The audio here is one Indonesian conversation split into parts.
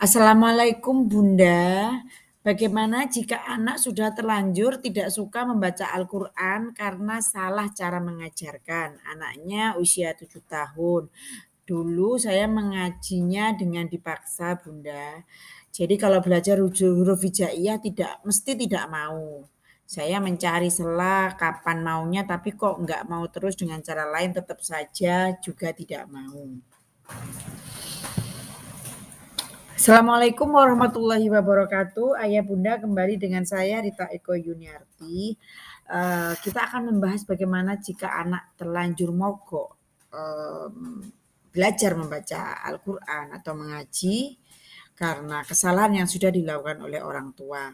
Assalamualaikum Bunda. Bagaimana jika anak sudah terlanjur tidak suka membaca Al-Quran karena salah cara mengajarkan? Anaknya usia 7 tahun. Dulu saya mengajinya dengan dipaksa Bunda. Jadi kalau belajar huruf hijaiyah tidak mesti tidak mau. Saya mencari sela kapan maunya tapi kok nggak mau terus dengan cara lain tetap saja juga tidak mau. Assalamualaikum warahmatullahi wabarakatuh. Ayah bunda kembali dengan saya Rita Eko Yuniarti. Uh, kita akan membahas bagaimana jika anak terlanjur mogok um, belajar membaca Al-Quran atau mengaji karena kesalahan yang sudah dilakukan oleh orang tua.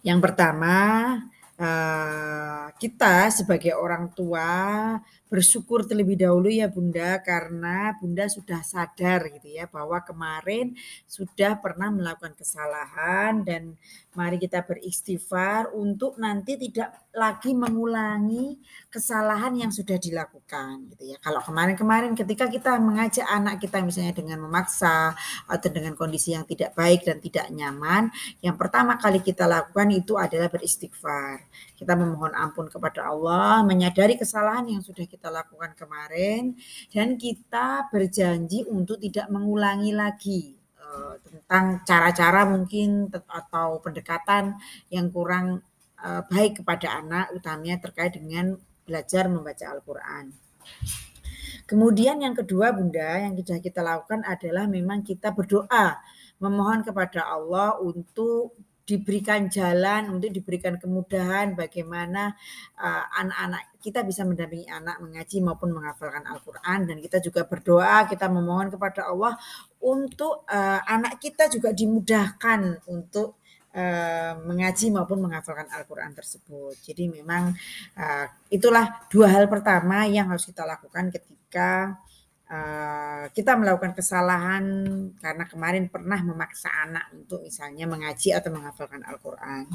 Yang pertama, eh, kita sebagai orang tua bersyukur terlebih dahulu ya Bunda karena Bunda sudah sadar gitu ya bahwa kemarin sudah pernah melakukan kesalahan dan mari kita beristighfar untuk nanti tidak lagi mengulangi kesalahan yang sudah dilakukan gitu ya. Kalau kemarin-kemarin ketika kita mengajak anak kita misalnya dengan memaksa atau dengan kondisi yang tidak baik dan tidak nyaman, yang pertama kali kita lakukan itu adalah beristighfar. Kita memohon ampun kepada Allah, menyadari kesalahan yang sudah kita lakukan kemarin, dan kita berjanji untuk tidak mengulangi lagi uh, tentang cara-cara mungkin atau pendekatan yang kurang uh, baik kepada anak, utamanya terkait dengan belajar membaca Al-Quran. Kemudian yang kedua Bunda yang sudah kita lakukan adalah memang kita berdoa memohon kepada Allah untuk diberikan jalan, untuk diberikan kemudahan bagaimana uh, anak-anak kita bisa mendampingi anak mengaji maupun menghafalkan Al-Quran dan kita juga berdoa, kita memohon kepada Allah untuk uh, anak kita juga dimudahkan untuk uh, mengaji maupun menghafalkan Al-Quran tersebut. Jadi memang uh, itulah dua hal pertama yang harus kita lakukan ketika Eh, kita melakukan kesalahan karena kemarin pernah memaksa anak untuk misalnya mengaji atau menghafalkan Al-Quran.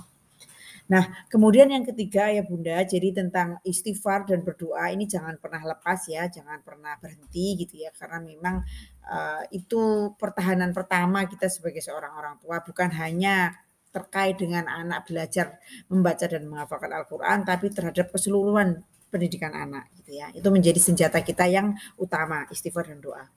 Nah, kemudian yang ketiga ya Bunda, jadi tentang istighfar dan berdoa ini jangan pernah lepas ya, jangan pernah berhenti gitu ya, karena memang uh, itu pertahanan pertama kita sebagai seorang orang tua, bukan hanya terkait dengan anak belajar membaca dan menghafalkan Al-Quran, tapi terhadap keseluruhan pendidikan anak gitu ya. Itu menjadi senjata kita yang utama, istighfar dan doa.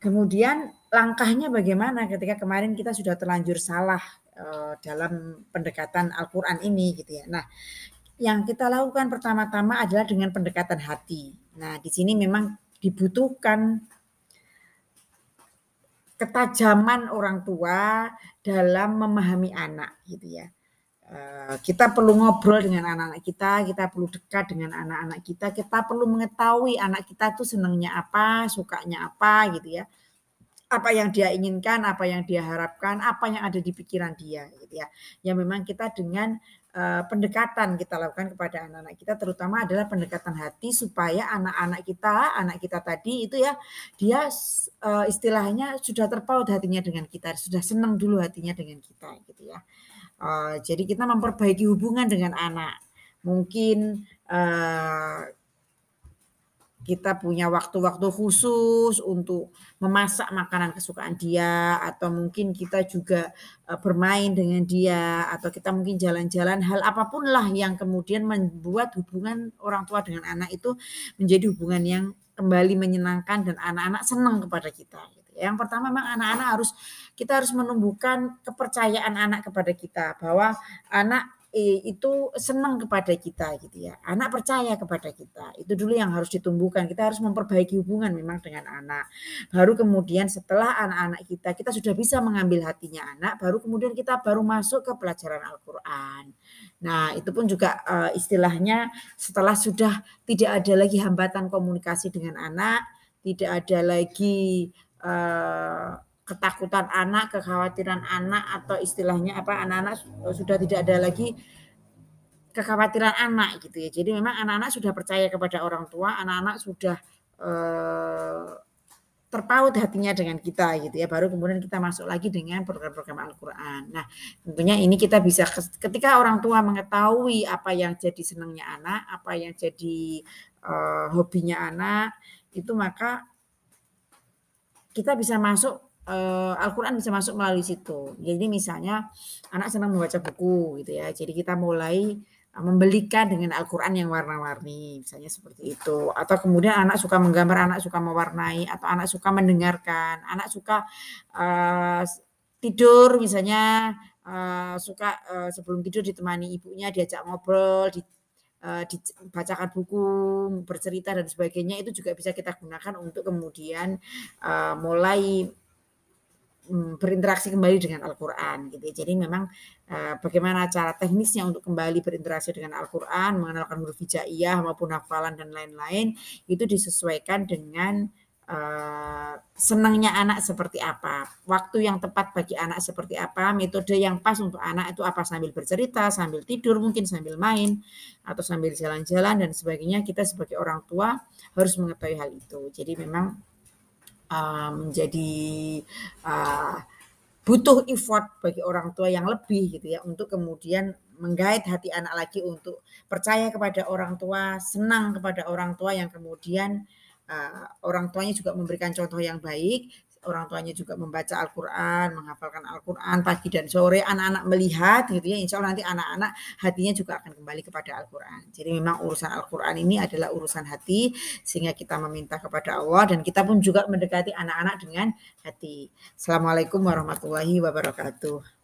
Kemudian langkahnya bagaimana ketika kemarin kita sudah terlanjur salah uh, dalam pendekatan Al-Qur'an ini gitu ya. Nah, yang kita lakukan pertama-tama adalah dengan pendekatan hati. Nah, di sini memang dibutuhkan ketajaman orang tua dalam memahami anak gitu ya. Eh, kita perlu ngobrol dengan anak-anak kita, kita perlu dekat dengan anak-anak kita, kita perlu mengetahui anak kita tuh senangnya apa, sukanya apa gitu ya. Apa yang dia inginkan, apa yang dia harapkan, apa yang ada di pikiran dia gitu ya. Yang memang kita dengan uh, pendekatan kita lakukan kepada anak-anak kita terutama adalah pendekatan hati supaya anak-anak kita, anak kita tadi itu ya dia uh, istilahnya sudah terpaut hatinya dengan kita, sudah senang dulu hatinya dengan kita gitu ya. Uh, jadi kita memperbaiki hubungan dengan anak. Mungkin uh, kita punya waktu-waktu khusus untuk memasak makanan kesukaan dia atau mungkin kita juga uh, bermain dengan dia atau kita mungkin jalan-jalan hal apa pun lah yang kemudian membuat hubungan orang tua dengan anak itu menjadi hubungan yang kembali menyenangkan dan anak-anak senang kepada kita yang pertama memang anak-anak harus kita harus menumbuhkan kepercayaan anak kepada kita bahwa anak itu senang kepada kita gitu ya. Anak percaya kepada kita. Itu dulu yang harus ditumbuhkan. Kita harus memperbaiki hubungan memang dengan anak. Baru kemudian setelah anak-anak kita kita sudah bisa mengambil hatinya anak, baru kemudian kita baru masuk ke pelajaran Al-Qur'an. Nah, itu pun juga uh, istilahnya setelah sudah tidak ada lagi hambatan komunikasi dengan anak, tidak ada lagi Eh, ketakutan anak, kekhawatiran anak atau istilahnya apa anak-anak sudah tidak ada lagi kekhawatiran anak gitu ya. Jadi memang anak-anak sudah percaya kepada orang tua, anak-anak sudah eh, terpaut hatinya dengan kita gitu ya. Baru kemudian kita masuk lagi dengan program-program Al-Qur'an. Nah, tentunya ini kita bisa ketika orang tua mengetahui apa yang jadi senangnya anak, apa yang jadi uh, hobinya anak, itu maka kita bisa masuk, eee, Al-Quran bisa masuk melalui situ. Jadi misalnya anak senang membaca buku gitu ya, jadi kita mulai, eee, membelikan dengan Al-Quran yang warna-warni, misalnya seperti itu. Atau kemudian anak suka menggambar, anak suka mewarnai, atau anak suka mendengarkan, anak suka, eee, tidur misalnya, eee, suka, eee, sebelum tidur ditemani ibunya, diajak ngobrol, di eee, dibacakan buku, bercerita dan sebagainya, itu juga bisa kita gunakan untuk kemudian, eee, mulai, mmm, berinteraksi kembali dengan Al-Quran gitu ya. Jadi memang, eee, bagaimana cara teknisnya untuk kembali berinteraksi dengan Al-Quran, mengenalkan huruf hijaiyah maupun hafalan dan lain-lain, itu disesuaikan dengan, eee, senangnya anak seperti apa, waktu yang tepat bagi anak seperti apa, metode yang pas untuk anak itu apa, sambil bercerita, sambil tidur mungkin, sambil main, atau sambil jalan-jalan dan sebagainya, kita sebagai orang tua harus mengetahui hal itu. Jadi memang, eee, menjadi, eee, butuh effort bagi orang tua yang lebih gitu ya, untuk kemudian meng-guide hati anak lagi untuk percaya kepada orang tua, senang kepada orang tua yang kemudian, eee, orang tuanya juga memberikan contoh yang baik, orang tuanya juga membaca Al-Quran, menghafalkan Al-Quran pagi dan sore, anak-anak melihat gitu ya, insya Allah nanti anak-anak hatinya juga akan kembali kepada Al-Quran. Jadi memang urusan Al-Quran ini adalah urusan hati, sehingga kita meminta kepada Allah dan kita pun juga mendekati anak-anak dengan hati. Assalamualaikum warahmatullahi wabarakatuh.